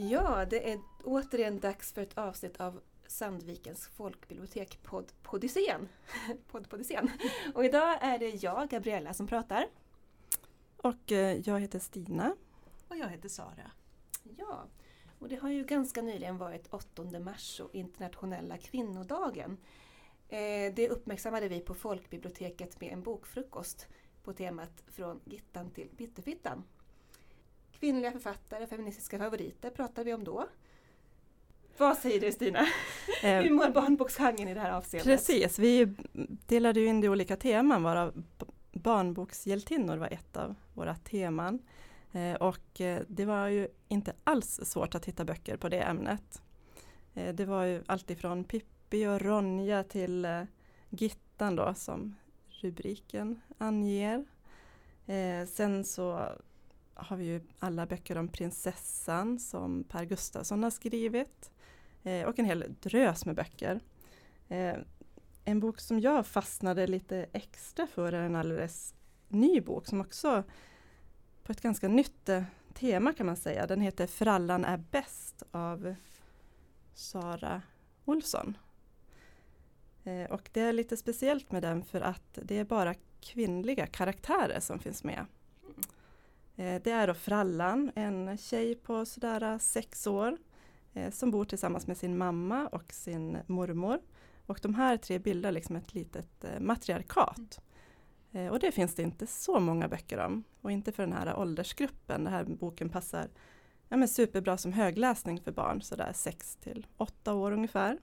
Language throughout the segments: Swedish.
Ja, det är återigen dags för ett avsnitt av Sandvikens folkbibliotek podd Podyssén. Och idag är det jag, Gabriella, som pratar. Och eh, jag heter Stina. Och jag heter Sara. Ja, och det har ju ganska nyligen varit 8 mars och internationella kvinnodagen. Eh, det uppmärksammade vi på folkbiblioteket med en bokfrukost på temat Från Gittan till Bitterfittan. Kvinnliga författare, feministiska favoriter pratar vi om då. Vad säger du Stina? Eh, Hur mår barnboksgenren i det här avseendet? Precis, vi delade ju in det i olika teman varav barnbokshjältinnor var ett av våra teman. Eh, och eh, det var ju inte alls svårt att hitta böcker på det ämnet. Det var ju alltifrån Pippi och Ronja till Gittan då som rubriken anger. Sen så har vi ju alla böcker om prinsessan som Per Gustafsson har skrivit. Eh, och en hel drös med böcker. Eh, en bok som jag fastnade lite extra för är en alldeles ny bok som också på ett ganska nytt eh, tema kan man säga. Den heter Frallan är bäst av Sara Olsson. Eh, och det är lite speciellt med den för att det är bara kvinnliga karaktärer som finns med. Eh, det är då Frallan, en tjej på sådär eh, sex år eh, som bor tillsammans med sin mamma och sin mormor. Och de här tre bildar liksom ett litet matriarkat. Och det finns det inte så många böcker om. Och inte för den här åldersgruppen. Den här boken passar ja, men superbra som högläsning för barn, sådär 6 till 8 år ungefär.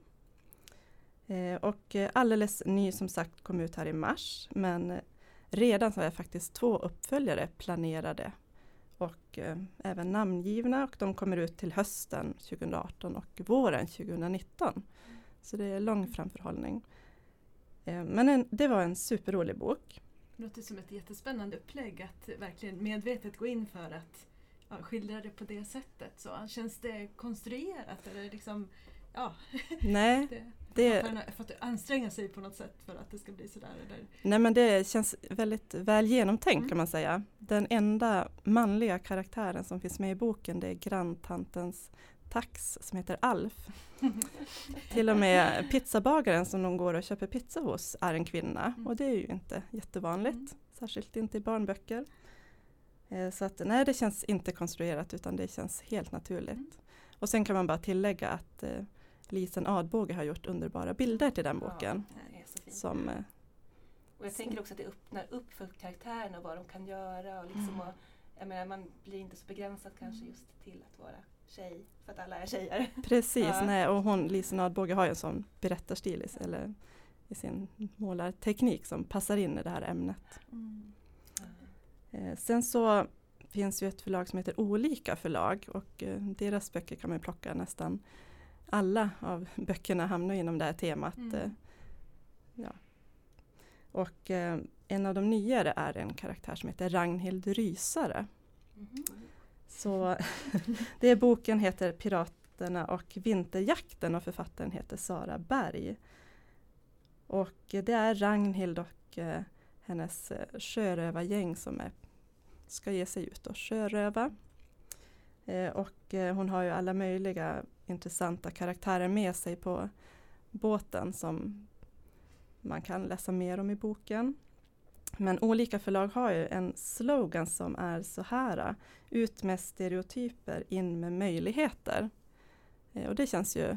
Och alldeles ny som sagt kom ut här i mars. Men redan så har jag faktiskt två uppföljare planerade och eh, även namngivna och de kommer ut till hösten 2018 och våren 2019. Så det är lång framförhållning. Eh, men en, det var en superrolig bok. Det låter som ett jättespännande upplägg att verkligen medvetet gå in för att ja, skildra det på det sättet. Så, känns det konstruerat eller liksom, ja, Nej, det, det, har fått anstränga sig på något sätt för att det ska bli sådär? Eller? nej men det känns väldigt väl genomtänkt Mm. kan man säga. Den enda manliga karaktären som finns med i boken det är granntantens tax som heter Alf. Till och med pizzabagaren som de går och köper pizza hos är en kvinna Mm. och det är ju inte jättevanligt. Mm. Särskilt inte i barnböcker. Eh, Så att nej, det känns inte konstruerat utan det känns helt naturligt. Mm. Och sen kan man bara tillägga att eh, Lisen Adbåge har gjort underbara bilder till den boken. Fint. Som, eh, Och jag tänker också att det öppnar upp för karaktärerna och vad de kan göra. Och liksom Mm. och, jag menar, man blir inte så begränsad kanske just till att vara tjej, för att alla är tjejer. precis, Ja. nej, och hon, Lisen Adbåge har ju en sån berättarstil i, eller, i sin målarteknik som passar in i det här ämnet. Mm. Eh, sen så finns ju ett förlag som heter Olika förlag och eh, deras böcker kan man plocka nästan alla av böckerna hamnar inom det här temat. Mm. eh, Ja. Och eh, en av de nyare är en karaktär som heter Ragnhild Rysare. Mhm. Så det är boken heter Piraterna och vinterjakten och författaren heter Sara Berg. Och det är Ragnhild och eh, hennes eh, sjörövargäng som är, ska ge sig ut och sjöröva. Eh, och eh, hon har ju alla möjliga intressanta karaktärer med sig på båten som man kan läsa mer om i boken. Men olika förlag har ju en slogan som är så här. Ut med stereotyper, in med möjligheter. Eh, och det känns ju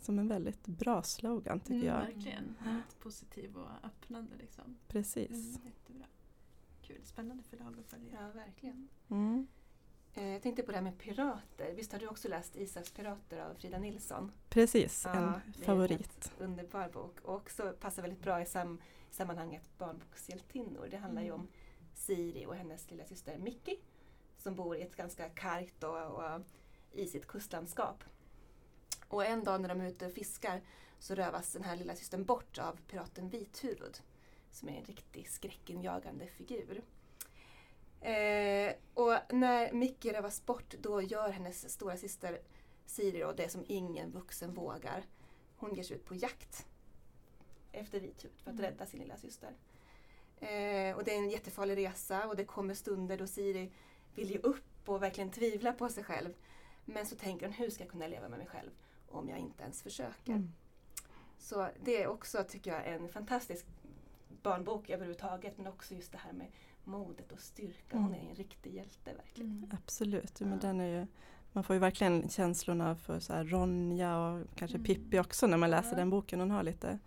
som en väldigt bra slogan tycker Mm, jag. Verkligen, väldigt positiv och öppnande. Liksom. Precis. Mm, jättebra. Kul, spännande förlag att följa. Ja, verkligen. Mm. Eh, Jag tänkte på det här med pirater. Visst har du också läst Isaks pirater av Frida Nilsson? Precis, Ja, en är en favorit. Underbar bok. Och också passar väldigt bra i, sam i sammanhanget barnbokshjältinnor. Det handlar ju Mm. om Siri och hennes lilla syster Mickey som bor i ett ganska kargt och, och isigt kustlandskap. Och en dag när de är ute och fiskar så rövas den här lilla systern bort av piraten Vithuvud som är en riktig skräckinjagande figur. Eh, och när Mickey rövas bort då gör hennes stora syster Siri då, det som ingen vuxen vågar. Hon ger sig ut på jakt efter Vithuvud för att Mm. rädda sin lilla syster. Eh, och det är en jättefarlig resa och det kommer stunder då Siri vill ge upp och verkligen tvivla på sig själv. Men så tänker hon, hur ska jag kunna leva med mig själv om jag inte ens försöker? Mm. Så det är också, tycker jag, en fantastisk barnbok överhuvudtaget men också just det här med modet och styrkan. Hon är en riktig hjälte verkligen. Mm. Absolut, men Ja. den är ju, man får ju verkligen känslorna för så här Ronja och kanske Mm. Pippi också när man läser Ja. den boken. Hon har lite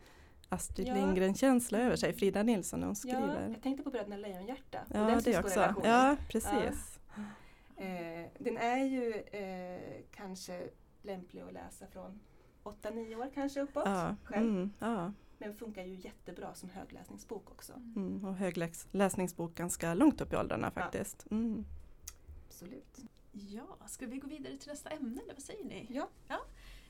Astrid Ja. Lindgren-känsla över sig, Frida Nilsson när hon Ja, skriver. jag tänkte på Bröderna Lejonhjärta. och Ja, den det också. Ja, precis. Eh, den är ju eh, kanske lämplig att läsa från 8-9 år kanske uppåt. Ja, själv. mm, ja. Men funkar ju jättebra som högläsningsbok också. Mm, och högläsningsbok ganska långt upp i åldrarna faktiskt. Mm. Absolut. Ja, ska vi gå vidare till nästa ämne eller vad säger ni? Ja.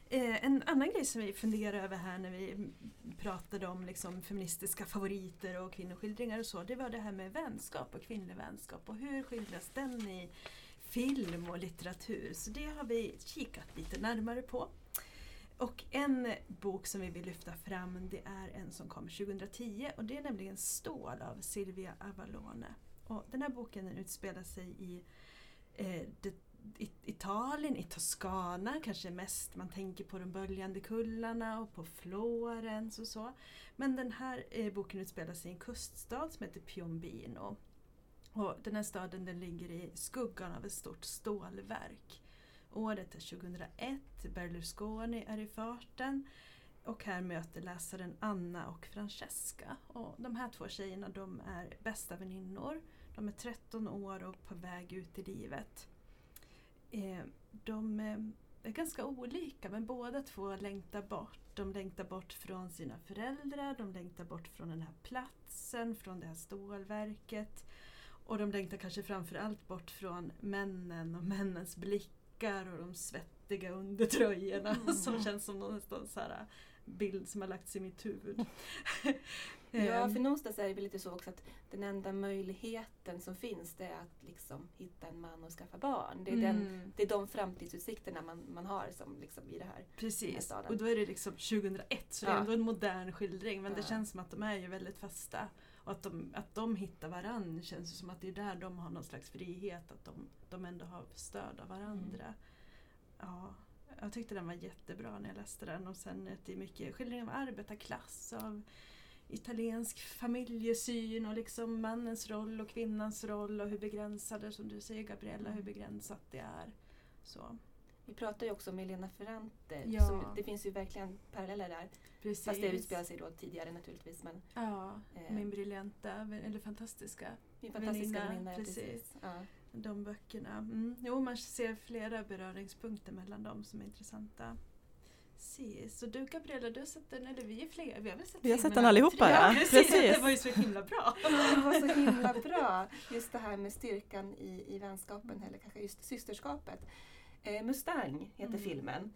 Eh, en annan grej som vi funderade över här när vi mm, pratade om liksom feministiska favoriter och kvinnoskildringar och så, det var det här med vänskap och kvinnlig vänskap och hur skildras den i film och litteratur? Så det har vi kikat lite närmare på. Och en bok som vi vill lyfta fram det är en som kom 2010 och det är nämligen Stål av Silvia Avalone. Och den här boken den utspelar sig i eh, det, Italien, i Toscana, kanske mest man tänker på de böljande kullarna och på Florens och så. Men den här eh, boken utspelar sig i en kuststad som heter Piombino. Och den här staden den ligger i skuggan av ett stort stålverk. Året är 2001, Berlusconi är i farten och här möter läsaren Anna och Francesca. Och de här två tjejerna de är bästa väninnor. De är 13 år och på väg ut i livet. Eh, de eh, är ganska olika men båda två längtar bort. De längtar bort från sina föräldrar, de längtar bort från den här platsen, från det här stålverket. Och de längtar kanske framförallt bort från männen och männens blickar och de svettiga undertröjorna Mm. som känns som någon nästan så här bild som har lagts i mitt huvud. Ja, Ehm, för någonstans är det väl lite så också att den enda möjligheten som finns det är att liksom hitta en man och skaffa barn. Det är, den, mm. det är de framtidsutsikterna man, man har som liksom i det här. Precis, staden. och då är det liksom 2001 så det är Ja. ändå en modern skildring men det Ja. känns som att de är ju väldigt fasta. Och att de, att de hittar varann känns som att det är där de har någon slags frihet, att de, de ändå har stöd av varandra. Mm. Ja, jag tyckte den var jättebra när jag läste den och sen att det är mycket skildring av arbetarklass, av italiensk familjesyn och liksom mannens roll och kvinnans roll och hur begränsade, som du säger Gabriella, hur begränsat det är. Så, Vi pratar ju också om Elena Ferrante. Ja. Som, det finns ju verkligen paralleller där. precis. Fast det utspelar sig då tidigare naturligtvis. Men Ja, Eh. min briljanta, eller fantastiska, min fantastiska Väninna, väninna. precis. Precis. Ja. de böckerna. Mm. Jo, man ser flera beröringspunkter mellan dem som är intressanta. Precis, så du Gabriella, du har sett den, eller vi är fler, vi har väl sett Vi har sett den allihopa, ja. precis. Precis. Det var ju så himla bra. Det var så himla bra. Just det här med styrkan i, i vänskapen, eller kanske just systerskapet. Eh, Mustang heter Mm. filmen.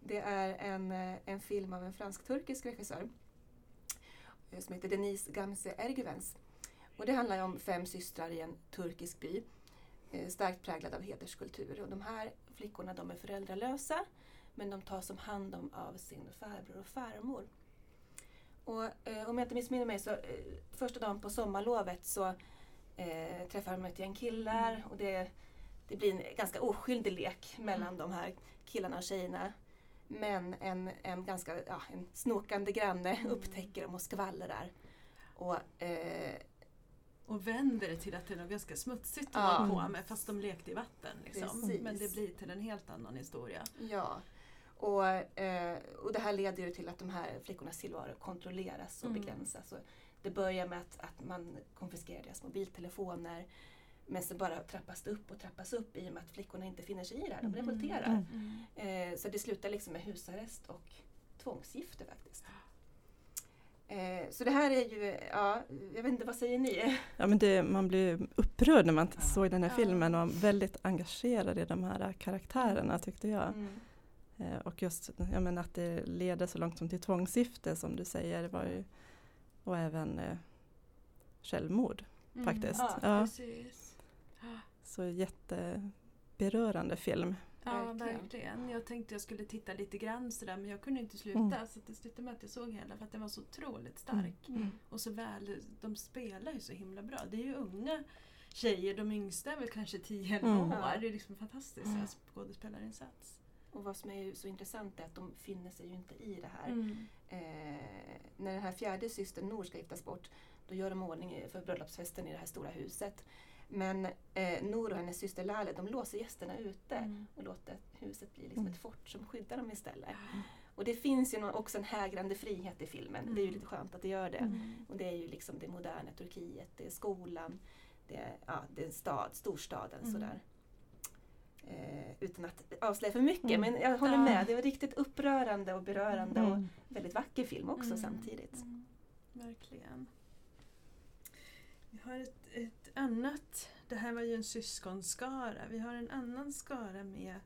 Det är en, eh, en film av en fransk-turkisk regissör eh, som heter Denise Gamse Ergüvens. Och det handlar om fem systrar i en turkisk by, eh, starkt präglad av hederskultur. Och de här flickorna de är föräldralösa men de tas om hand om av sin farbror och farmor. Och eh, om jag inte missminner mig så eh, första dagen på sommarlovet så eh, träffar de ett gäng killar och det, det blir en ganska oskyldig lek mellan de här killarna och tjejerna. Men en, en ganska ja, en snokande granne Mm. upptäcker dem och skvallrar. Och, eh, Och vänder det till att det är något ganska smutsigt att Ja. hålla på med fast de lekte i vatten. Liksom. Men det blir till en helt annan historia. ja. Och, eh, och det här leder ju till att de här flickornas tillvaro kontrolleras och Mm. begränsas. Och det börjar med att, att man konfiskerar deras mobiltelefoner. Men så bara trappas det upp och trappas upp i och med att flickorna inte finner sig i det här. De Mm. revolterar. Mm. Eh, så det slutar liksom med husarrest och tvångsgifte faktiskt. Eh, så det här är ju, ja, jag vet inte, vad säger ni? Ja, men det, man blir upprörd när man Ja. såg den här Ja. filmen och väldigt engagerad i de här karaktärerna tyckte jag. Mm. Eh, och just ja, men att det leder så långt som till tvångsgifte som du säger. Var ju, och även eh, självmord. Faktiskt. Ja. Så jätteberörande film. Ja, Verkligen. Jag tänkte jag skulle titta lite grann sådär men jag kunde inte sluta Mm. så det slutade med att jag såg hela för att den var så otroligt stark. Mm. Och så väl, de spelar ju så himla bra. Det är ju unga tjejer, de yngsta är väl kanske 10-11 Mm. år. Det är liksom fantastiskt Mm. skådespelarinsats. Och vad som är så intressant är att de finner sig ju inte i det här. Mm. Eh, när den här fjärde systern Nor ska giftas bort, då gör de ordning för bröllopsfesten i det här stora huset. Men eh, Nor och hennes syster Lale, de låser gästerna ute Mm. och låter huset bli liksom Mm. ett fort som skyddar dem istället. Och det finns ju också en hägrande frihet i filmen. Det är ju Mm. lite skönt att det gör det. Mm. Och det är ju liksom det moderna Turkiet, det är skolan, det är, ja, det är stad, storstaden Mm. sådär. Eh, utan att avslöja för mycket, Mm. men jag håller med. Det var riktigt upprörande och berörande och Mm. väldigt vacker film också Mm. samtidigt. Mm. Verkligen. Vi har ett, ett annat, det här var ju en syskonskara, vi har en annan skara med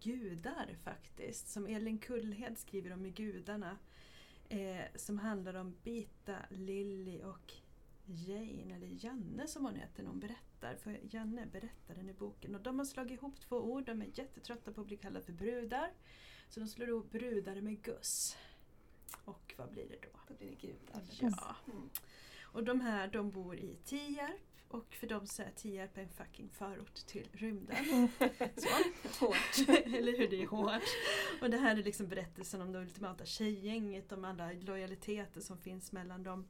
gudar faktiskt, som Elin Kullhed skriver om i Gudarna. Eh, som handlar om Bita, Lilly och Jane, eller Janne som hon heter när hon berättar. För Janne är berättaren i boken. Och de har slagit ihop två ord, de är jättetrötta på att bli kallade för brudar. Så de slår ihop brudar med Gus. Och vad blir det då? Då blir det gudar. Ja. Mm. Och de här de bor i Tierp och för dem så är Tierp en fucking förort till rymden. Så. Hårt. Eller hur, det är hårt. Och det här är liksom berättelsen om det ultimata tjejgänget, de alla lojaliteter som finns mellan dem.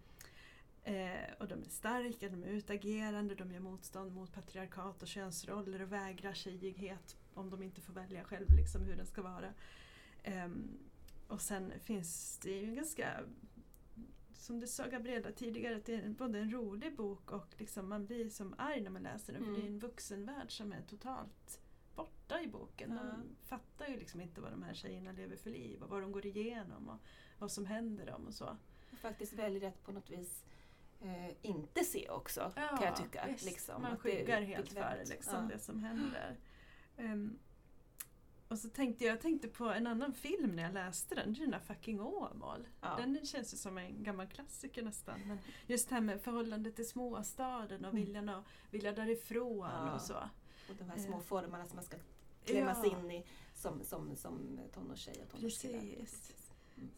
Eh, och de är starka, de är utagerande, de gör motstånd mot patriarkat och könsroller och vägrar tjejighet om de inte får välja själv liksom hur den ska vara. Ehm, och sen finns det ju ganska som du sa Gabriella tidigare, att det är både en rolig bok och liksom man blir som arg när man läser den. Mm. För det är en vuxenvärld som är totalt borta i boken. Ja. De fattar ju liksom inte vad de här tjejerna lever för liv och vad de går igenom och vad som händer dem och så. Och faktiskt väljer att på något vis eh, inte se också, kan jag tycka. Liksom. man skyggar helt för liksom, ja. det som händer. Ehm, och så tänkte jag, jag tänkte på en annan film när jag läste den, det är den där Fucking Åmål. Ja. Den känns ju som en gammal klassiker nästan. Men just det här med förhållandet till småstaden och Mm. viljan att vilja därifrån Ja. och så. Och de här Eh. små formarna som man ska klämmas Ja. in i som, som, som tonårstjej och tonårskille. Precis.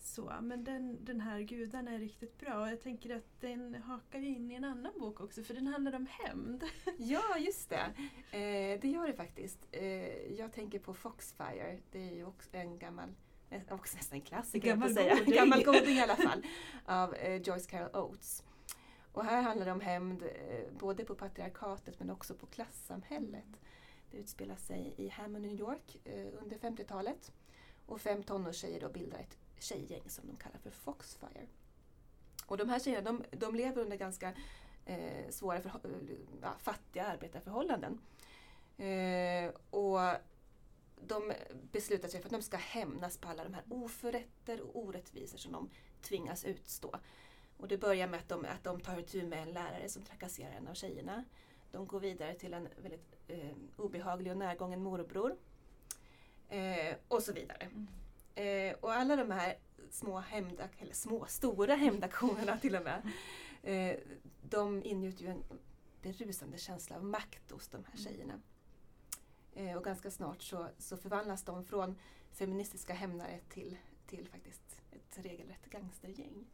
Så, men den, den här gudarna är riktigt bra och jag tänker att den hakar in i en annan bok också för den handlar om hämnd. Ja, just det. Eh, det gör det faktiskt. Eh, jag tänker på Foxfire. Det är ju också en gammal, också nästan en klassiker, Gammal säga. goding. gammal goding i alla fall. Av eh, Joyce Carol Oates. Och här handlar det om hämnd eh, både på patriarkatet men också på klassamhället. Det utspelar sig i Hammond, New York eh, under 50-talet. Och fem tonårstjejer då bildar ett tjejgäng som de kallar för Foxfire. Och de här tjejerna de, de lever under ganska eh, svåra, för, eh, ja, fattiga arbetarförhållanden. Eh, och de beslutar sig för att de ska hämnas på alla de här oförrätter och orättvisor som de tvingas utstå. Och det börjar med att de, att de tar itu med en lärare som trakasserar en av tjejerna. De går vidare till en väldigt eh, obehaglig och närgången morbror. Eh, och så vidare. Mm. Eh, och alla de här små hämndak eller små, stora hämndaktionerna till och med. Eh, de ingjuter ju en berusande känsla av makt hos de här tjejerna. Eh, och ganska snart så, så förvandlas de från feministiska hämnare till, till faktiskt ett regelrätt gangstergäng.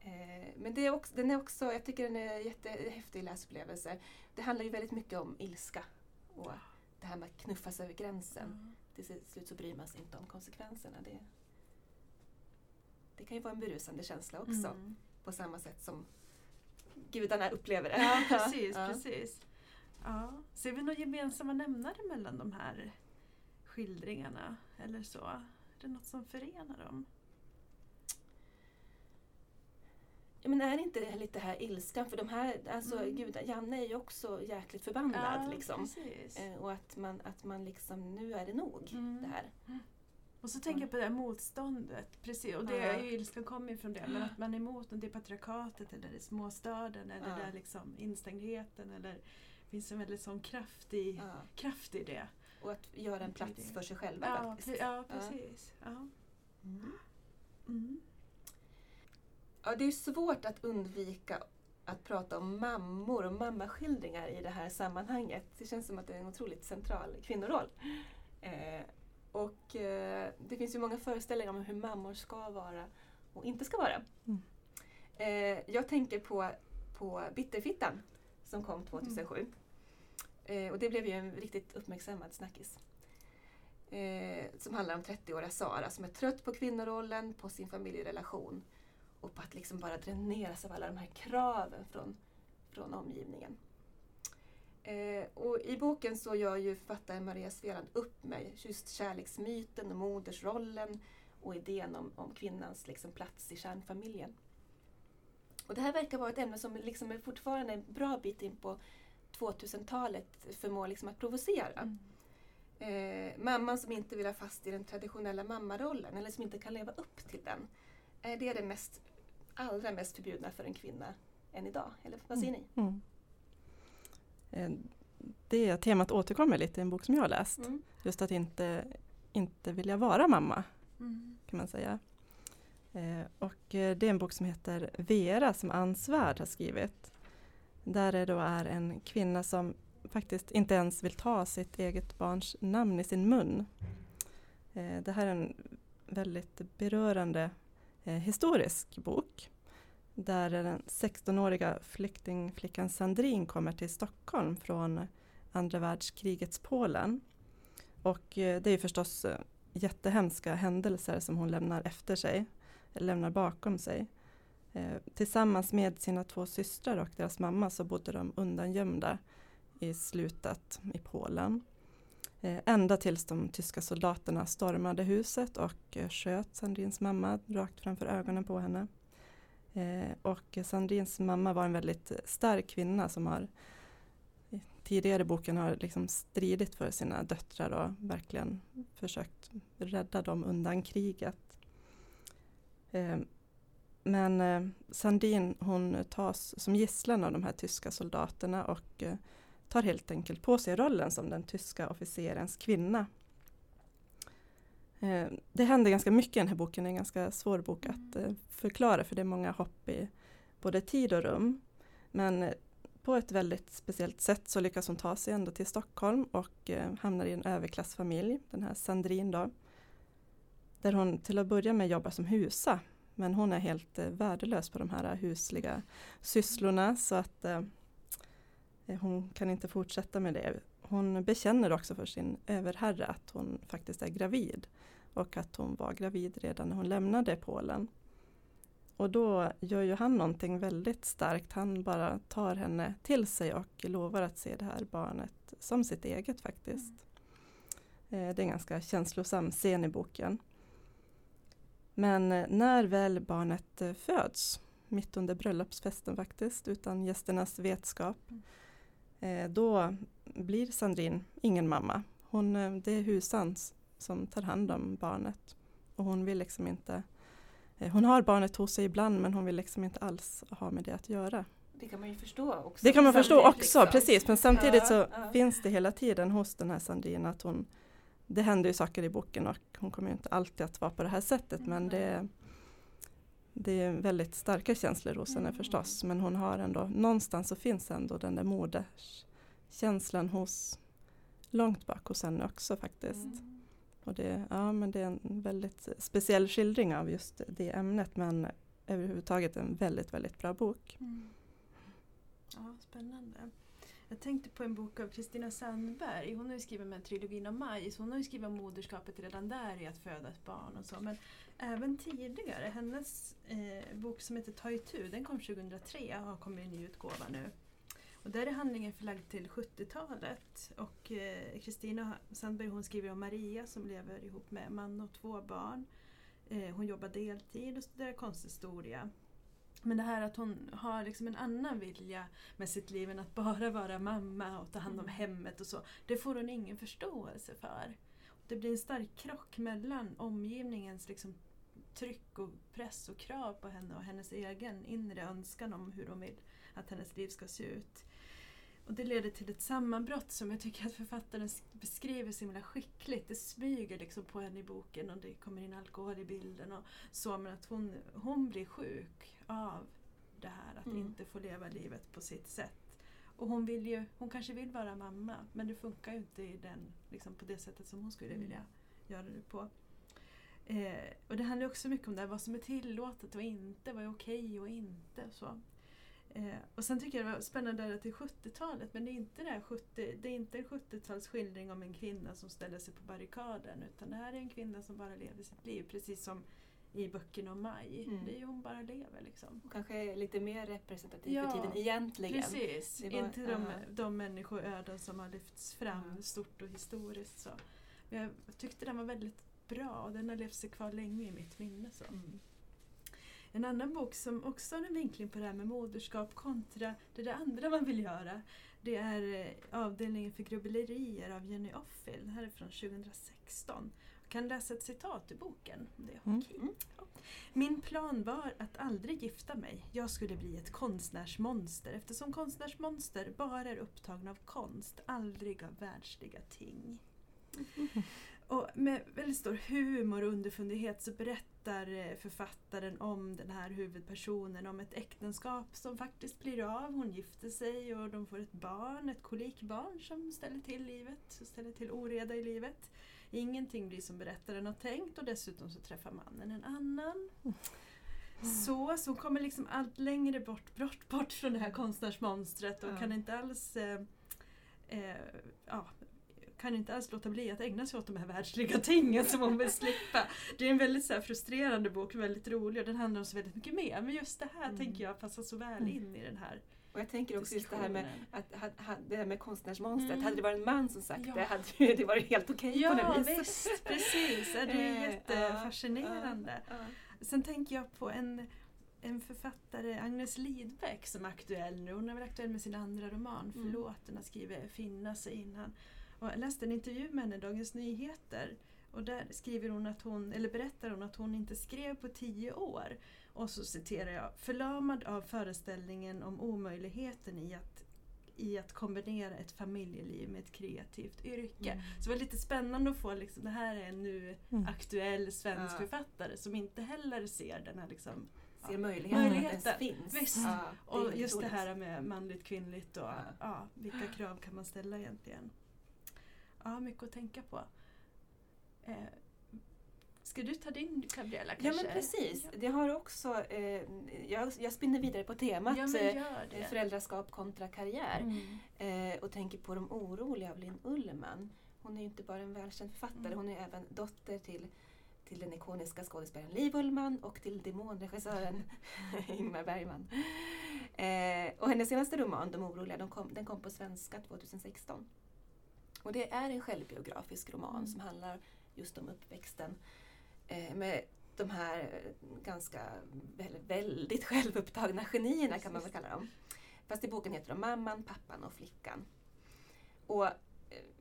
Eh, men det är också, den är också, jag tycker den är en jättehäftig läsupplevelse. Det handlar ju väldigt mycket om ilska och det här med att knuffas över gränsen. Till slut så bryr man sig inte om konsekvenserna. Det, det kan ju vara en berusande känsla också. Mm. På samma sätt som gudarna upplever det. Ja, precis. Ja. precis. Ja. Ser vi några gemensamma nämnare mellan de här skildringarna? Eller så? Är det något som förenar dem? Ja, men är inte det lite här ilskan? För de här, alltså Mm. gudar, Janne är ju också jäkligt förbannad. liksom. precis. Eh, och att man, att man liksom, nu är det nog Mm. det här. Och så tänker jag på det här motståndet. Precis, och det Ja. är ju ilskan kommer ifrån det. Men att man är emot det patriarkatet eller det småstaden eller Ja. där liksom instängdheten. Eller det finns en väldigt sån kraft i, Ja. kraft i det. Och att göra en plats för sig själva Ja, faktiskt. ja precis. Ja. Mm. Mm. Ja, det är svårt att undvika att prata om mammor och mammaskildringar i det här sammanhanget. Det känns som att det är en otroligt central kvinnoroll. Eh, och eh, det finns ju många föreställningar om hur mammor ska vara och inte ska vara. Mm. Eh, jag tänker på, på Bitterfittan som kom 2007. Eh, och det blev ju en riktigt uppmärksammad snackis. Eh, som handlar om 30-åriga Sara som är trött på kvinnorollen, på sin familjerelation och på att liksom bara dräneras av alla de här kraven från, från omgivningen. Eh, och I boken så gör ju författaren Maria Sveland upp med just kärleksmyten och modersrollen och idén om, om kvinnans liksom plats i kärnfamiljen. Och det här verkar vara ett ämne som liksom är fortfarande en bra bit in på 2000-talet förmår liksom att provocera. Mm. Eh, mamman som inte vill ha fast i den traditionella mammarollen eller som inte kan leva upp till den. Eh, det är det mest, allra mest förbjudna för en kvinna än idag. Eller vad säger ni? Mm. Eh, Det temat återkommer lite i en bok som jag har läst. Mm. Just att inte, inte vilja vara mamma Mm. kan man säga. Eh, och det är en bok som heter Vera som Ann Svärd har skrivit. Där det då är en kvinna som faktiskt inte ens vill ta sitt eget barns namn i sin mun. Det här är en väldigt berörande Eh, historisk bok. Där den 16-åriga flyktingflickan Sandrine kommer till Stockholm från andra världskrigets Polen. Och eh, det är förstås eh, jättehemska händelser som hon lämnar efter sig, eller lämnar bakom sig. Eh, tillsammans med sina två systrar och deras mamma så bodde de undangömda i slutet i Polen. Eh, ända tills de tyska soldaterna stormade huset och eh, sköt Sandrins mamma rakt framför ögonen på henne. Eh, och Sandrins mamma var en väldigt stark kvinna som har tidigare i boken har liksom stridit för sina döttrar och verkligen försökt rädda dem undan kriget. Men Sandin hon tas som gisslan av de här tyska soldaterna och tar helt enkelt på sig rollen som den tyska officerens kvinna. Eh, det händer ganska mycket i den här boken, det är en ganska svår bok att eh, förklara för det är många hopp i både tid och rum. Men eh, på ett väldigt speciellt sätt så lyckas hon ta sig ändå till Stockholm och hamnar i en överklassfamilj, den här Sandrine då. Där hon till att börja med jobbar som husa. Men hon är helt värdelös på de här husliga sysslorna så att Eh, hon kan inte fortsätta med det. Hon bekänner också för sin överherre att hon faktiskt är gravid och att hon var gravid redan när hon lämnade Polen. Och då gör ju han någonting väldigt starkt. Han bara tar henne till sig och lovar att se det här barnet som sitt eget faktiskt. Mm. Det är en ganska känslosam scen i boken. Men eh, när väl barnet föds, mitt under bröllopsfesten faktiskt, utan gästernas vetskap, mm då blir Sandrine ingen mamma. Hon, eh, det är husan s- som tar hand om barnet. Och hon vill liksom inte eh, hon har barnet hos sig ibland men hon vill liksom inte alls ha med det att göra. Det kan man ju förstå också. Det kan man förstå också, liksom. precis. Men samtidigt så Ja, ja. finns det hela tiden hos den här Sandrine att hon Det händer ju saker i boken och hon kommer inte alltid att vara på det här sättet men Mm. det Det är väldigt starka känslor hos henne Mm. förstås men hon har ändå Någonstans så finns ändå den där moderskänslan hos Långt bak hos henne också faktiskt. Mm. Och det, ja, men det är en väldigt speciell skildring av just det ämnet men överhuvudtaget en väldigt, väldigt bra bok. Mm. Ja, spännande. Jag tänkte på en bok av Kristina Sandberg. Hon har ju skrivit med trilogin om majs. Hon har ju skrivit om moderskapet redan där i att föda ett barn och så. Men även tidigare. Hennes eh, bok som heter Ta itu, den kom 2003 och har kommit i ny utgåva nu. Och där är handlingen förlagd till 70-talet. Och eh, Kristina Sandberg hon skriver om Maria som lever ihop med man och två barn. Eh, hon jobbar deltid och studerar konsthistoria. Men det här att hon har liksom en annan vilja med sitt liv än att bara vara mamma och ta hand om Mm. hemmet och så. Det får hon ingen förståelse för. Det blir en stark krock mellan omgivningens liksom tryck och press och krav på henne och hennes egen inre önskan om hur hon vill att hennes liv ska se ut. Och det leder till ett sammanbrott som jag tycker att författaren beskriver så himla skickligt. Det smyger liksom på henne i boken och det kommer in alkohol i bilden och så. Men att hon, hon blir sjuk av det här att Mm. inte få leva livet på sitt sätt. Och hon, vill ju, hon kanske vill vara mamma men det funkar ju inte i den, liksom på det sättet som hon skulle Mm. vilja göra det på. Eh, och det handlar också mycket om det här, vad som är tillåtet och inte, vad är okej och inte. Så. Eh, och sen tycker jag det var spännande att det är 70-talet men det är inte, det här 70, det är inte en 70-talsskildring om en kvinna som ställer sig på barrikaden utan det här är en kvinna som bara lever sitt liv precis som i böckerna om Maj. Mm. Det är ju hon bara lever liksom. Och kanske lite mer representativ Ja, för tiden egentligen. Precis, var- inte de, de människoöden som har lyfts fram Ja. stort och historiskt. Så. Men jag tyckte den var väldigt bra och den har levt sig kvar länge i mitt minne. Så. Mm. En annan bok som också har en vinkling på det här med moderskap kontra det där andra man vill göra. Det är eh, avdelningen för grubblerier av Jenny Offill. Det här är från 2016. Jag kan läsa ett citat ur boken. Det är Mm. okej. Ja. Min plan var att aldrig gifta mig. Jag skulle bli ett konstnärsmonster eftersom konstnärsmonster bara är upptagna av konst, aldrig av världsliga ting. Och med väldigt stor humor och underfundighet så berättar eh, författaren om den här huvudpersonen om ett äktenskap som faktiskt blir av. Hon gifter sig och de får ett barn, ett kolikbarn som ställer till livet, ställer till oreda i livet. Ingenting blir som berättaren har tänkt och dessutom så träffar mannen en annan. Så, så hon kommer liksom allt längre bort, bort, bort från det här konstnärsmonstret och Ja. kan inte alls eh, eh, ja, kan inte alls låta bli att ägna sig åt de här världsliga tingen som hon vill slippa. Det är en väldigt så frustrerande bok, väldigt rolig och den handlar om så väldigt mycket mer. Men just det här Mm. tänker jag passar så väl Mm. in i den här Och jag tänker också just det här med att, det här med konstnärsmonstret. Mm. Hade det varit en man som sagt Ja. det hade det varit helt okej på Ja något vis. visst, precis. Det är Eh, jättefascinerande. ja, ja. Sen tänker jag på en, en författare, Agnes Lidbeck, som är aktuell nu. Hon är väl aktuell med sin andra roman, Mm. Förlåt, den har skrivit Finna sig innan. Och jag läste en intervju med henne i Dagens Nyheter. Och där skriver hon att hon, eller berättar hon att hon inte skrev på tio år. Och så citerar jag. Förlamad av föreställningen om omöjligheten i att, i att kombinera ett familjeliv med ett kreativt yrke. Mm. Så det var lite spännande att få, liksom, det här är en nu Mm. aktuell svensk Ja. författare som inte heller ser den här liksom, Ser möjligheten, att Möjligheten. ens finns. Visst. Ja, och just det här med manligt kvinnligt och Ja. ja. vilka krav kan man ställa egentligen. Ja, mycket att tänka på. Eh, ska du ta din Gabriella Ja kanske? men precis. Ja, Det har också, eh, jag, jag spinner vidare på temat ja eh, föräldraskap kontra karriär. Mm. Eh, och tänker på De oroliga av Linn Ullman. Hon är ju inte bara en välkänd författare, Mm. hon är även dotter till, till den ikoniska skådespelaren Liv Ullman och till demonregissören Ingmar Bergman. Eh, och hennes senaste roman, De oroliga, de kom, den kom på svenska 2016. Och det är en självbiografisk roman Mm. som handlar just om uppväxten eh, med de här eh, ganska väl- väldigt självupptagna genierna kan man väl kalla dem. Fast i boken heter de Mamman, pappan och flickan. Och eh,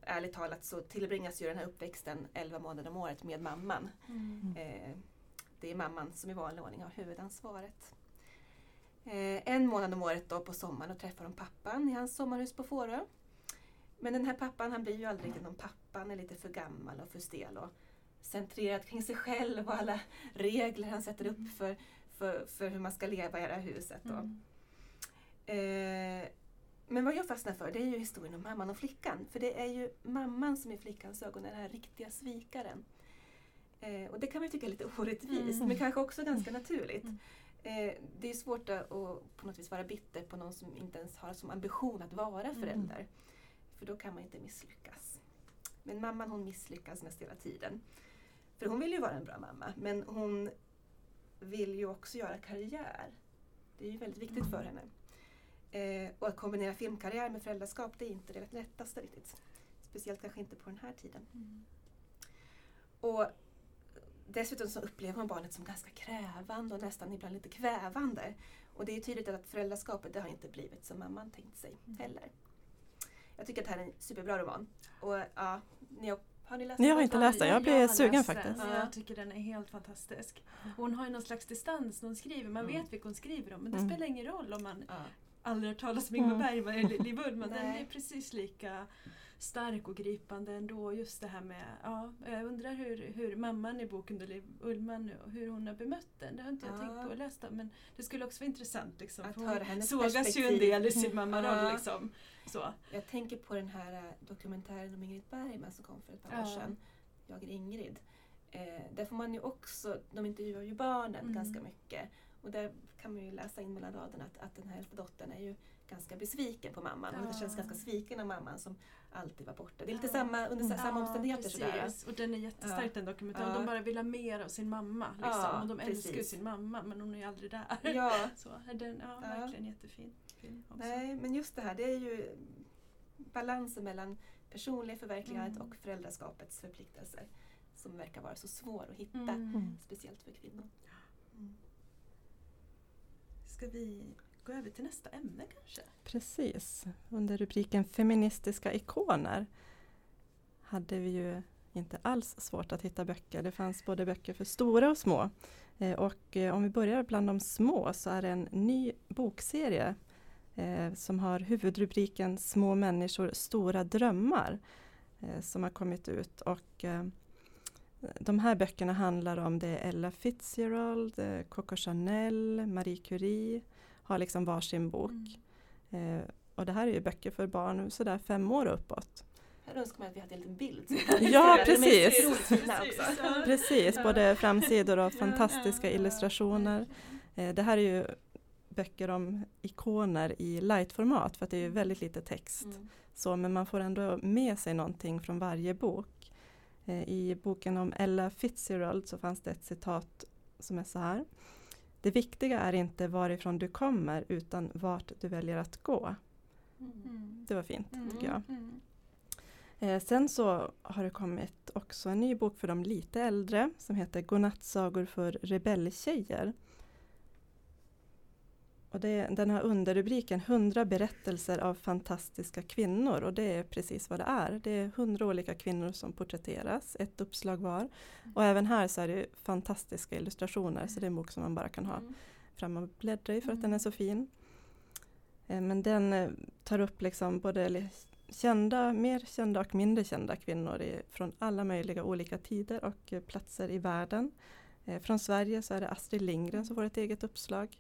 ärligt talat så tillbringas ju den här uppväxten 11 månader om året med mamman. Mm. Eh, det är mamman som i vanlig ordning har huvudansvaret. Eh, en månad om året då på sommaren och träffar de pappan i hans sommarhus på Fårö. Men den här pappan han blir ju aldrig riktigt någon pappa, han är lite för gammal och för stel och centrerad kring sig själv och alla regler han sätter upp för, för, för hur man ska leva i det här huset. Mm. Eh, men vad jag fastnar för det är ju historien om mamman och flickan. För det är ju mamman som i flickans ögon är den här riktiga svikaren. Eh, och det kan man tycka är lite orättvist Mm. men kanske också ganska naturligt. Mm. Eh, det är svårt att, på något vis vara bitter på någon som inte ens har som ambition att vara Mm. För då kan man inte misslyckas. Men mamman hon misslyckas mest hela tiden. För hon vill ju vara en bra mamma men hon vill ju också göra karriär. Det är ju väldigt viktigt för henne. Eh, och att kombinera filmkarriär med föräldraskap det är inte det lättaste riktigt. Speciellt kanske inte på den här tiden. Mm. Och dessutom så upplever man barnet som ganska krävande och nästan ibland lite kvävande. Och det är tydligt att föräldraskapet det har inte blivit som mamman tänkt sig Mm. heller. Jag tycker att det här är en superbra roman. Och ja, ni har, har ni läst Jag har den? inte läst den, jag blir har sugen den. faktiskt. Ja, Ja. Jag tycker den är helt fantastisk. Hon har ju någon slags distans när hon skriver. Man Mm. vet vilka hon skriver om men det Mm. spelar ingen roll om man Ja. aldrig hört talas om Ingmar Mm. Bergman eller Liv Ullman. Den är precis lika stark och gripande ändå. Just det här med, ja, jag undrar hur, hur mamman i boken, Liv Ullman, hur hon har bemött den. Det har inte jag Ja. tänkt på och läst om. Men det skulle också vara intressant. Liksom, Att höra hennes sågas ju en del i sin mammaroll. Ja. Liksom. Så. Jag tänker på den här eh, dokumentären om Ingrid Bergman som kom för ett par år Ja. sedan. Jag är Ingrid. Eh, där får man ju också, de intervjuar ju barnen Mm. ganska mycket. Och där kan man ju läsa in mellan raderna att, att den här äldsta dottern är ju ganska besviken på mamman. Ja. känns ganska sviken av mamman som alltid var borta. Det är lite samma, under Ja, samma omständigheter precis. sådär. Och den är jättestark Ja. den dokumentären. Ja. De bara vill ha mer av sin mamma. Liksom. Ja, och de älskar precis. sin mamma men hon är ju aldrig där. Ja, Så, den, ja, Ja. verkligen jättefin nej, men just det här det är ju balansen mellan personliga förverkligandet Mm. och föräldraskapets förpliktelser som verkar vara så svår att hitta. Mm. Speciellt för kvinnor. Mm. Ska vi gå över till nästa ämne kanske? Precis. Under rubriken Feministiska ikoner hade vi ju inte alls svårt att hitta böcker. Det fanns både böcker för stora och små. Eh, Och eh, om vi börjar bland de små så är det en ny bokserie eh, som har huvudrubriken Små människor, stora drömmar eh, som har kommit ut. Och, eh, de här böckerna handlar om det Ella Fitzgerald, eh, Coco Chanel, Marie Curie har liksom varsin bok. Mm. Eh, och det här är ju böcker för barn sådär fem år och uppåt. Här önskar man att vi hade en liten bild. Ja, precis. Precis, både framsidor och fantastiska illustrationer. Eh, det här är ju böcker om ikoner i lightformat för att det är ju väldigt lite text. Mm. Så, men man får ändå med sig någonting från varje bok. Eh, I boken om Ella Fitzgerald så fanns det ett citat som är så här. Det viktiga är inte varifrån du kommer utan vart du väljer att gå. Mm. Det var fint Mm. tycker jag. Mm. Eh, sen så har det kommit också en ny bok för de lite äldre som heter Godnattsagor för rebelltjejer. Och det, den har underrubriken 100 berättelser av fantastiska kvinnor och det är precis vad det är. Det är 100 olika kvinnor som porträtteras, ett uppslag var. Och även här så är det fantastiska illustrationer så det är en bok som man bara kan ha Mm. fram och bläddra i för att Mm. den är så fin. Eh, Men den eh, tar upp liksom både kända, mer kända och mindre kända kvinnor i, från alla möjliga olika tider och eh, platser i världen. Från Sverige så är det Astrid Lindgren som får ett eget uppslag.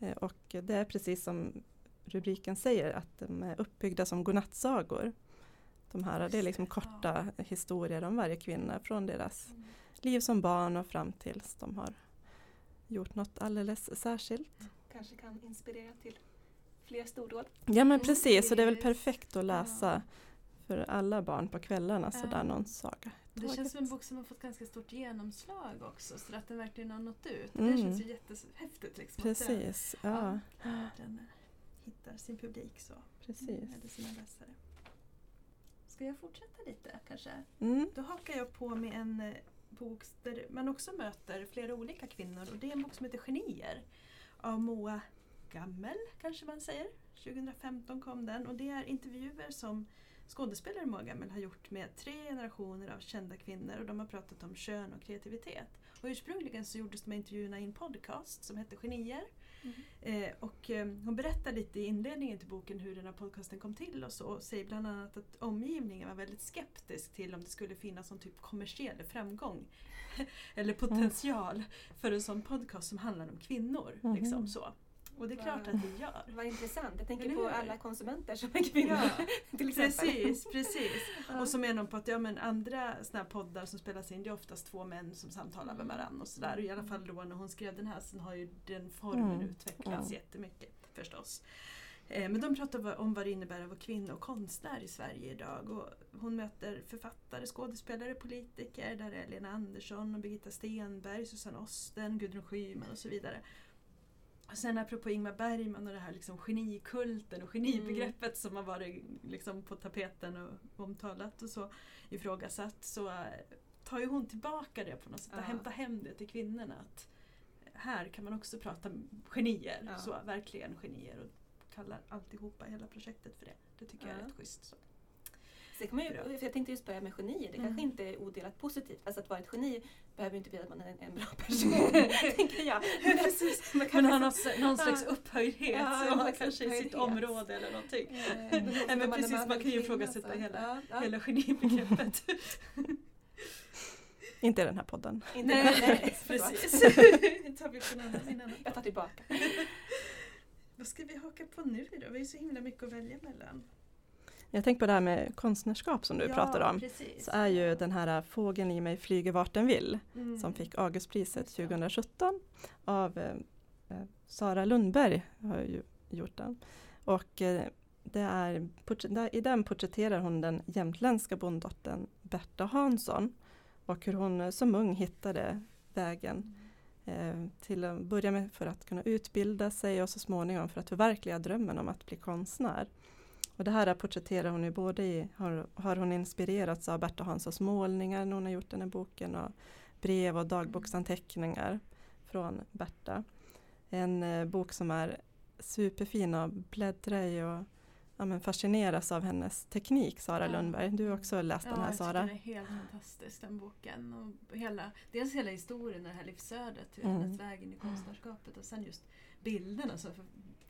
Eh, Och det är precis som rubriken säger att de är uppbyggda som godnattsagor. De här, det är liksom korta historier om varje kvinna från deras Mm. liv som barn och fram tills de har gjort något alldeles särskilt. Kanske kan inspirera till fler stordåd. Ja men Mm, precis, och det är väl perfekt att läsa för alla barn på kvällarna sådär Ja. någon saga. Det taget. känns som en bok som har fått ganska stort genomslag också så att den verkligen har nått ut. Mm. Det känns ju jättehäftigt. Liksom, att den- Precis, ja, den hittar sin publik så. precis. Eller sina läsare. Ska jag fortsätta lite kanske? Mm. Då hakar jag på med en eh, bok där man också möter flera olika kvinnor och det är en bok som heter Genier av Moa Gammel kanske man säger. 2015 kom den och det är intervjuer som skådespelare Moa Gammel har gjort med tre generationer av kända kvinnor och de har pratat om kön och kreativitet. Och ursprungligen så gjordes de här intervjuerna i en podcast som hette Genier. Eh, och eh, hon berättar lite i inledningen till boken hur den här podcasten kom till och så och säger bland annat att omgivningen var väldigt skeptisk till om det skulle finnas någon typ kommersiell framgång eller potential för en sån podcast som handlar om kvinnor. Mhm. Liksom så. Och det är klart att det gör. Vad intressant. Jag tänker på alla konsumenter som är kvinnor. Ja, till exempel. Precis, precis. Ja. Och så menar hon på att ja, men andra såna här poddar som spelas in det är oftast två män som samtalar med varandra och sådär. Och I alla fall då när hon skrev den här så har ju den formen Mm. utvecklats Ja. jättemycket förstås. Eh, Men de pratar om vad det innebär att vara kvinna och konstnär i Sverige idag. Och hon möter författare, skådespelare, politiker. Där är Lena Andersson, och Birgitta Stenberg, Susanne Osten, Gudrun Schyman och så vidare. Och sen apropå Ingmar Bergman och det här liksom genikulten och genibegreppet som har varit liksom på tapeten och omtalat och så ifrågasatt så eh, tar ju hon tillbaka det på något sätt och Ja. hämtar hem det till kvinnorna. Att här kan man också prata genier, Ja. så verkligen genier och kallar alltihopa hela projektet för det. Det tycker jag är Ja. rätt schysst. Så. Så kan man ju, för jag tänkte just på det här med genier. Det Mm. kanske inte är odelat positivt. Alltså att vara ett geni behöver inte betyda att man är en, en bra person. tänker jag. Precis. Man kan Men har liksom- någon, någon slags Ja. upphöjdhet Ja, har slags kanske i sitt upphöjdhet. område eller någonting. Nej, men man precis, man man kan ju ifrågasätta hela- Ja, ja. Hela genibegreppet. Inte i den här podden. Inte Nej, nej, precis. Tar vi på en annan, en annan Jag tar tillbaka. Vad ska vi haka på nu då? Vi har ju så himla mycket att välja mellan. Jag tänker på det här med konstnärskap som du pratar om. Precis. Så är ju den här Fågeln i mig flyger vart den vill Mm. som fick Augustpriset 2017 av eh, eh, Sara Lundberg har ju gjort den. Och eh, det är, I den porträtterar hon den jämtländska bonddottern Berta Hansson och hur hon som ung hittade vägen eh, till att börja med för att kunna utbilda sig och så småningom för att förverkliga drömmen om att bli konstnär. Och det här porträtterar hon ju både i, har, har hon inspirerats av Berta Hanssons målningar när hon har gjort den här boken och brev och dagboksanteckningar från Berta. En eh, bok som är superfin att bläddra i och ja, fascineras av hennes teknik, Sara ja. Lundberg. Du har också läst ja, den här Sara. Ja, den är helt fantastisk den boken. Och hela, dels hela historien det här livsödet, mm. hennes väg in i konstnärskapet och sen just bilderna som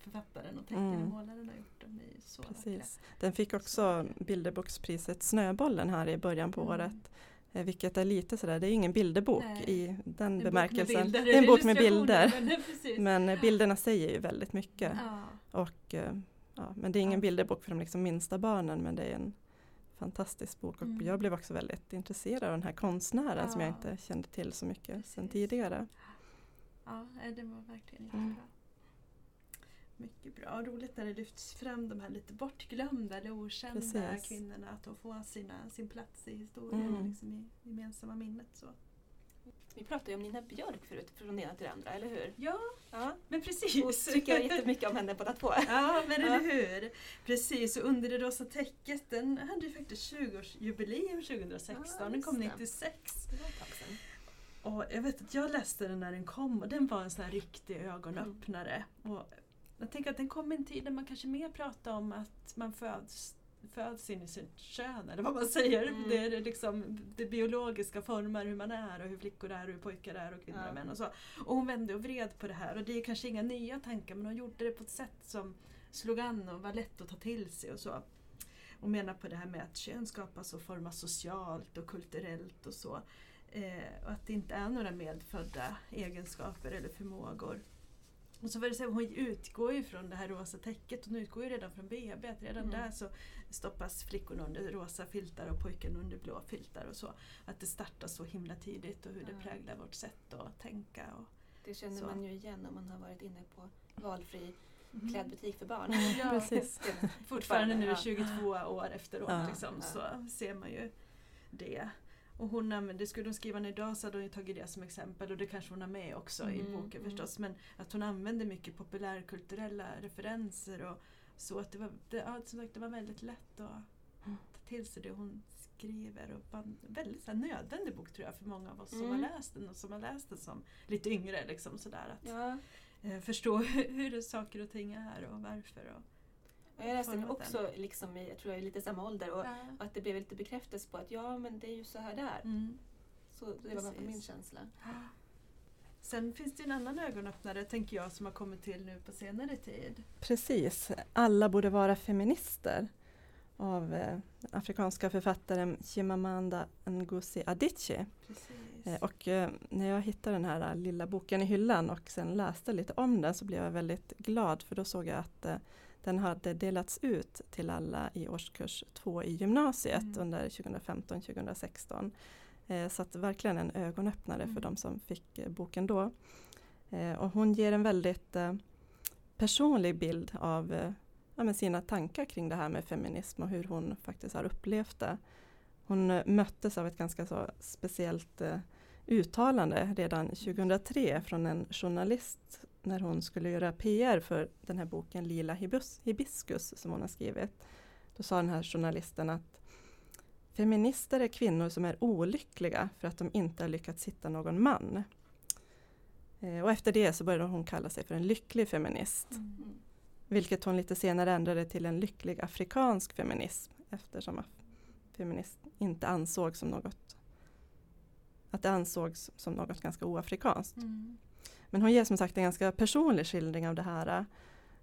författaren och tecknaren mm. och målaren har gjort. De är så Precis. Den fick också bilderbokspriset Snöbollen här i början på mm. året. Eh, vilket är lite sådär, det är ingen bilderbok Nej. i den en bemärkelsen. Det är en bok med bilder. Men, men bilderna säger ju väldigt mycket. Ja. Och eh, Ja, men det är ingen ja. bilderbok för de liksom minsta barnen men det är en fantastisk bok och mm. jag blev också väldigt intresserad av den här konstnären ja. som jag inte kände till så mycket Precis. sedan tidigare. Ja, det var verkligen jättebra. Mm. Mycket bra. Roligt när det lyfts fram de här lite bortglömda eller okända Precis. kvinnorna. Att de får sina, sin plats i historien mm. liksom i gemensamma minnet. Så. Vi pratade ju om Nina Björk förut, från det ena till det andra, eller hur? Ja, ja. men precis. Och tycker jag jättemycket om henne båda två. Ja, men eller hur. Precis, och Under det rosa täcket den hade ju faktiskt 20-årsjubileum 2016. Ja, den kom 96. Det var ett tag sedan. Och jag vet att jag läste den när den kom och den var en sån här riktig ögonöppnare. Mm. Och jag tänker att den kom i en tid där man kanske mer pratar om att man föds föds in i sitt kön eller vad man säger. Mm. Det är liksom det biologiska formar hur man är och hur flickor är och hur pojkar är och kvinnor och män och så. Och hon vände och vred på det här och det är kanske inga nya tankar men hon gjorde det på ett sätt som slog an och var lätt att ta till sig och så. Och menar på det här med att kön skapas och formas socialt och kulturellt och så. Eh, och att det inte är några medfödda egenskaper eller förmågor. Och så var det så, hon utgår ju från det här rosa täcket, hon utgår ju redan från BB, att redan mm. där så stoppas flickorna under rosa filtar och pojkarna under blå filtar och så. Att det startar så himla tidigt och hur det präglar vårt sätt att tänka. Och det känner så. man ju igen om man har varit inne på valfri mm. klädbutik för barn. Ja, precis. Fortfarande nu 22 år efteråt ja. Liksom, så ser man ju det. Och hon använde, skulle hon skriva den idag så hade hon tagit det som exempel och det kanske hon har med också mm, i boken mm. förstås. Men att hon använde mycket populärkulturella referenser och så att det var, det, ja, som sagt, det var väldigt lätt att mm. ta till sig det hon skriver. Och en väldigt så här, nödvändig bok tror jag för många av oss som har mm. läst den och som har läst den som lite yngre. Liksom, sådär, att ja. eh, förstå hur saker och ting är och varför. Och, jag läste den också liksom i, jag tror jag i lite samma ålder och ja. att det blev lite bekräftelse på att ja men det är ju så här där. Mm. Så det var bara min känsla. Sen finns det en annan ögonöppnare, tänker jag, som har kommit till nu på senare tid. Precis, Alla borde vara feminister av eh, afrikanska författaren Chimamanda Ngozi Adichie. Eh, och eh, när jag hittade den här lilla boken i hyllan och sen läste lite om den så blev jag väldigt glad för då såg jag att eh, den hade delats ut till alla i årskurs 2 i gymnasiet mm. under 2015-2016. Eh, så att verkligen en ögonöppnare mm. för de som fick eh, boken då. Eh, och hon ger en väldigt eh, personlig bild av eh, ja, sina tankar kring det här med feminism och hur hon faktiskt har upplevt det. Hon eh, möttes av ett ganska så speciellt uttalande redan 2003 från en journalist när hon skulle göra PR för den här boken Lila hibiskus som hon har skrivit. Då sa den här journalisten att feminister är kvinnor som är olyckliga för att de inte har lyckats hitta någon man. Eh, och efter det så började hon kalla sig för en lycklig feminist. Mm. Vilket hon lite senare ändrade till en lycklig afrikansk feminism eftersom feminist inte ansågs som något att det ansågs som något ganska oafrikanskt. Mm. Men hon ger som sagt en ganska personlig skildring av det här.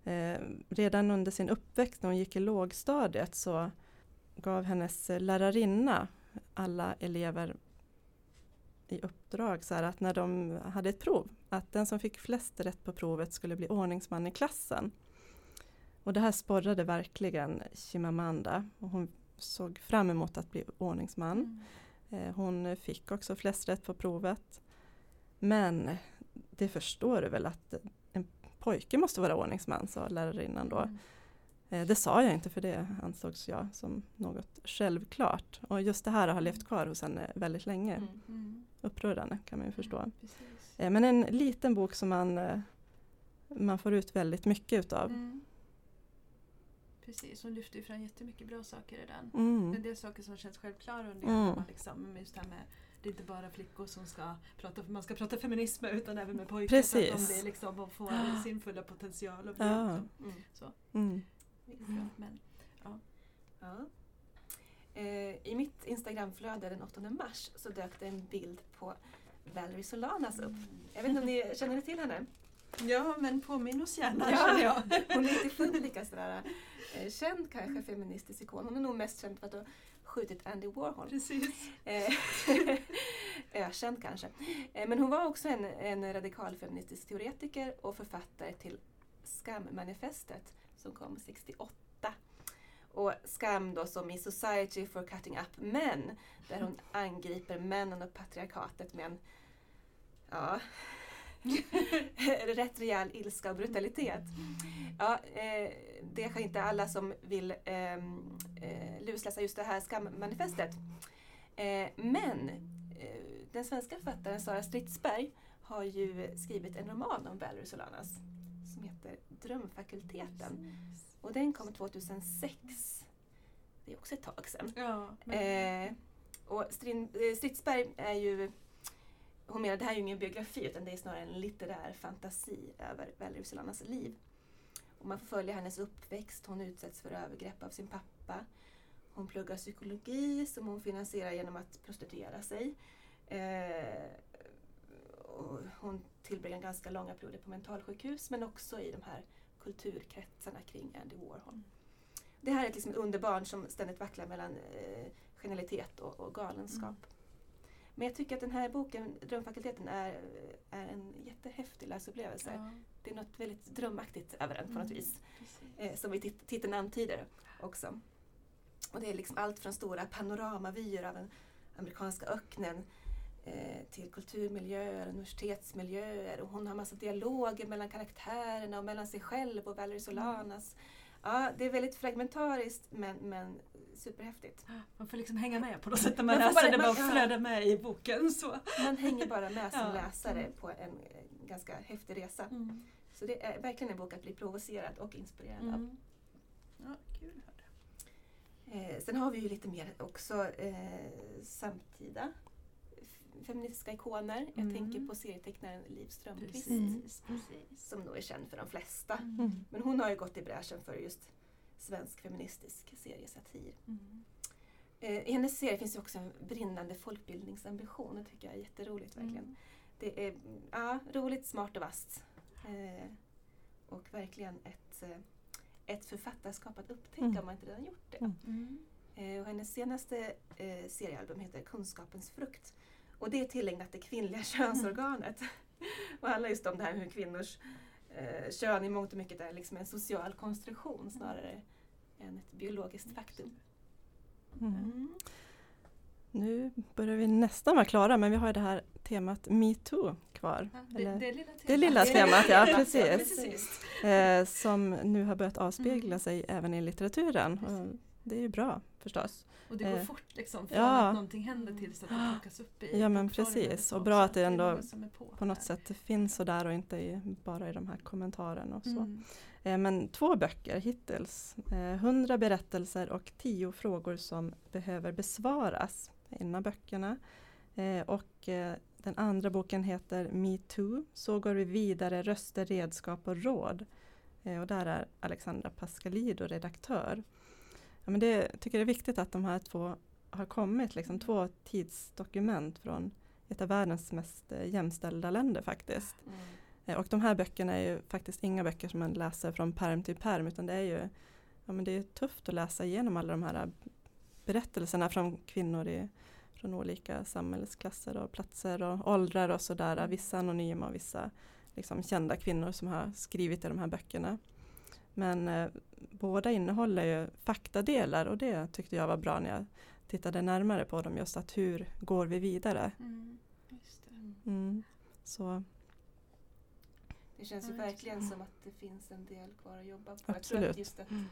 Eh, redan under sin uppväxt när hon gick i lågstadiet så gav hennes lärarinna alla elever i uppdrag så att när de hade ett prov, att den som fick flest rätt på provet skulle bli ordningsman i klassen. Och det här sporrade verkligen Chimamanda. Och hon såg fram emot att bli ordningsman. Mm. Eh, hon fick också flest rätt på provet. Men det förstår du väl att en pojke måste vara ordningsman, sa lärarinnan då. Mm. Eh, det sa jag inte för det ansågs jag som något självklart. Och just det här har levt kvar hos henne väldigt länge. Mm. Mm. Upprörande kan man ju förstå. Precis. Eh, Men en liten bok som man, eh, man får ut väldigt mycket utav. Mm. Precis, hon lyfter ju fram jättemycket bra saker i den. Mm. En del saker som känns självklara under Mm. mm. liksom, just det här med det är inte bara flickor som ska prata, man ska prata feminism utan även med pojkar. Så att de Precis. blir liksom och får sin fulla potential. Och Ja. liksom, Mm. så. Mm. Mm. Men, Ja. Eh, I mitt Instagramflöde den 8 mars så dök det en bild på Valerie Solanas upp. Jag vet inte om ni känner till henne? ja men påminn oss gärna Ja. känner jag. Hon är inte fullt lika sådär, eh, känd kanske feministisk ikon. Hon är nog mest känd för att ha skjutit Andy Warhol. Precis. Eh, Ökänd kanske. Eh, men hon var också en, en radikal feministisk teoretiker och författare till Skammanifestet som kom 68. Och Skam då som i Society for Cutting Up Men där hon angriper männen och patriarkatet med en ja, rätt rejäl ilska och brutalitet. Ja, eh, det är kanske inte alla som vill ehm, eh, lusläsa just det här Skammanifestet. Eh, men den svenska författaren Sara Stridsberg har ju skrivit en roman om Valerie Solanas som heter Drömfakulteten. Och den kom 2006. Det är också ett tag sedan. Ja, men, Eh, och eh, Stridsberg är ju hon menar det här är ju ingen biografi utan det är snarare en litterär fantasi över Valerie Solanas liv. Och man får följa hennes uppväxt, hon utsätts för övergrepp av sin pappa. Hon pluggar psykologi som hon finansierar genom att prostituera sig. Eh, hon tillbringar ganska långa perioder på mentalsjukhus men också i de här kulturkretsarna kring Andy Warhol. Det här är ett liksom underbarn som ständigt vacklar mellan eh, genialitet och, och galenskap. Men jag tycker att den här boken, Drömfakulteten, är, är en jättehäftig läsupplevelse. ja, Det är något väldigt drömmaktigt över den på något Mm. vis. precis. Eh, som i tit- titeln antyder också. Och det är liksom allt från stora panoramavyer av den amerikanska öknen till kulturmiljöer, universitetsmiljöer och hon har massa dialoger mellan karaktärerna och mellan sig själv och Valerie Solanas. Ja, det är väldigt fragmentariskt men, men superhäftigt. Man får liksom hänga med på något sätt när man Man läser bara- det, man- ja. flödar med i boken. Så. Man hänger bara med som Ja. läsare Mm. på en eh, ganska häftig resa. Mm. Så det är verkligen en bok att bli provocerad och inspirerad av. Mm. Ja, kul. Eh, sen har vi ju lite mer också eh, samtida feministiska ikoner. Jag Mm. tänker på serietecknaren Liv Strömquist Precis, precis. som nog är känd för de flesta. Mm. Men hon har ju gått i bräschen för just svensk feministisk seriesatir. Mm. Eh, I hennes serie finns ju också en brinnande folkbildningsambition. Det tycker jag är jätteroligt verkligen. Mm. Det är ja, roligt, smart och vasst. Eh, och verkligen ett, eh, ett författarskap att upptäcka Mm. om man inte redan gjort det. Mm. Och hennes senaste eh, seriealbum heter Kunskapens frukt. Och det är tillägnat det kvinnliga könsorganet. och handlar just om det här med hur kvinnors eh, kön i mångt och mycket är liksom en social konstruktion snarare än ett biologiskt faktum. Mm. Mm. Nu börjar vi nästan vara klara men vi har det här temat metoo kvar. Ja, det, det lilla temat. Det lilla temat, ja precis. precis. Eh, som nu har börjat avspegla Mm. sig även i litteraturen. Och det är ju bra förstås. Och det går Eh, fort liksom från ja. att någonting händer tills att det plockas upp i Ja, men precis. Och bra att det ändå på, På något sätt finns så där och inte i, bara i de här kommentarerna och så. Mm. Eh, men två böcker hittills. Eh, 100 berättelser och 10 frågor som behöver besvaras. En av böckerna. Eh, och eh, den andra boken heter Me Too. Så går vi vidare, röster, redskap och råd. Eh, och där är Alexandra Pascalido redaktör. Ja, men det jag tycker det är viktigt att de här två har kommit, liksom, två tidsdokument från ett av världens mest eh, jämställda länder faktiskt. Mm. Eh, Och de här böckerna är ju faktiskt inga böcker som man läser från perm till perm utan det är ju ja, men det är tufft att läsa igenom alla de här berättelserna från kvinnor i, från olika samhällsklasser och platser och åldrar och sådär. Vissa anonyma och vissa liksom, kända kvinnor som har skrivit i de här böckerna. Men eh, båda innehåller ju faktadelar och det tyckte jag var bra när jag tittade närmare på dem. Just att hur går vi vidare? Mm. Just det. Mm. Så Det känns ju Ja, verkligen som att det finns en del kvar att jobba på. Jag tror Absolut. att just att, Mm.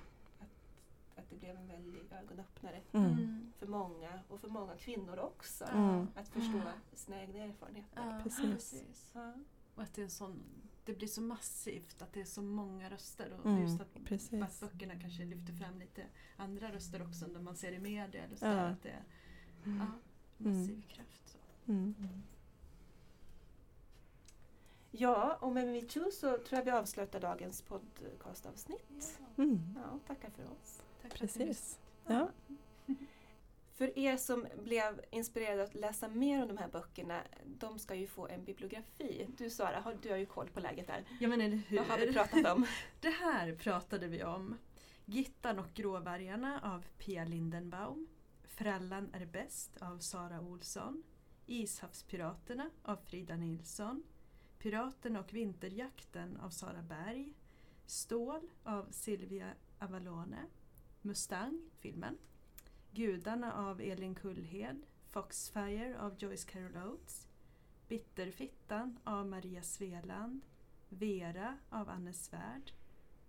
att det blev en väldig ögonöppnare Mm. för många och för många kvinnor också. Mm. Att förstå sina egna erfarenheter. Ja, Precis. Ja. Och att det, är en sån, det blir så massivt, att det är så många röster. Och Mm, just att, precis. att böckerna kanske lyfter fram lite andra röster också när man ser i media. Eller så Ja. där, att det är Mm. ja, massiv Mm. kraft. Så. Mm. ja, och med metoo så tror jag vi avslutar dagens podcastavsnitt. Mm. Ja, tackar för oss. Tack för Precis. Ja. För er som blev inspirerade att läsa mer om de här böckerna, de ska ju få en bibliografi. Du Sara, har, du har ju koll på läget där. Ja men eller hur. Vad har vi pratat om? Det här pratade vi om. Gittan och gråvargarna av Pia Lindenbaum. Frallan är bäst av Sara Olsson. Ishavspiraterna av Frida Nilsson. Piraterna och vinterjakten av Sara Berg. Stål av Silvia Avalone. Mustang, filmen. Gudarna av Elin Kullhed. Foxfire av Joyce Carol Oates. Bitterfittan av Maria Sveland. Vera av Anne Svärd.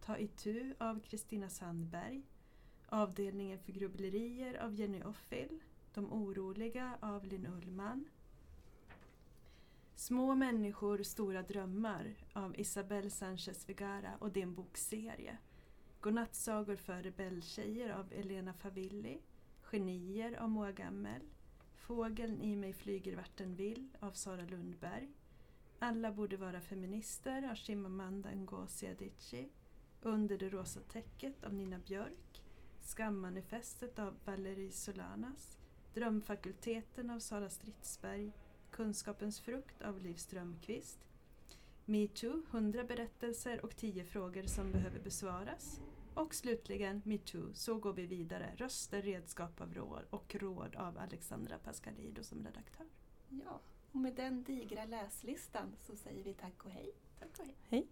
Ta itu av Kristina Sandberg. Avdelningen för grubblerier av Jenny Offill. De oroliga av Linn Ullman. Små människor, stora drömmar av Isabel Sanchez Vigara och det är en bokserie. Godnattsagor för rebelltjejer av Elena Favilli. Genier av Moa Gammel. Fågeln i mig flyger vart den vill av Sara Lundberg. Alla borde vara feminister av Chimamanda Ngozi Adichie. Under det rosa täcket av Nina Björk. Skammanifestet av Valerie Solanas. Drömfakulteten av Sara Stridsberg. Kunskapens frukt av Liv Strömquist. Metoo, 100 berättelser och 10 frågor som behöver besvaras. Och slutligen Metoo, så går vi vidare. Röster, redskap av råd och råd av Alexandra Pascalido som redaktör. Ja, och med den digra läslistan så säger vi tack och hej. Tack och hej. Hej.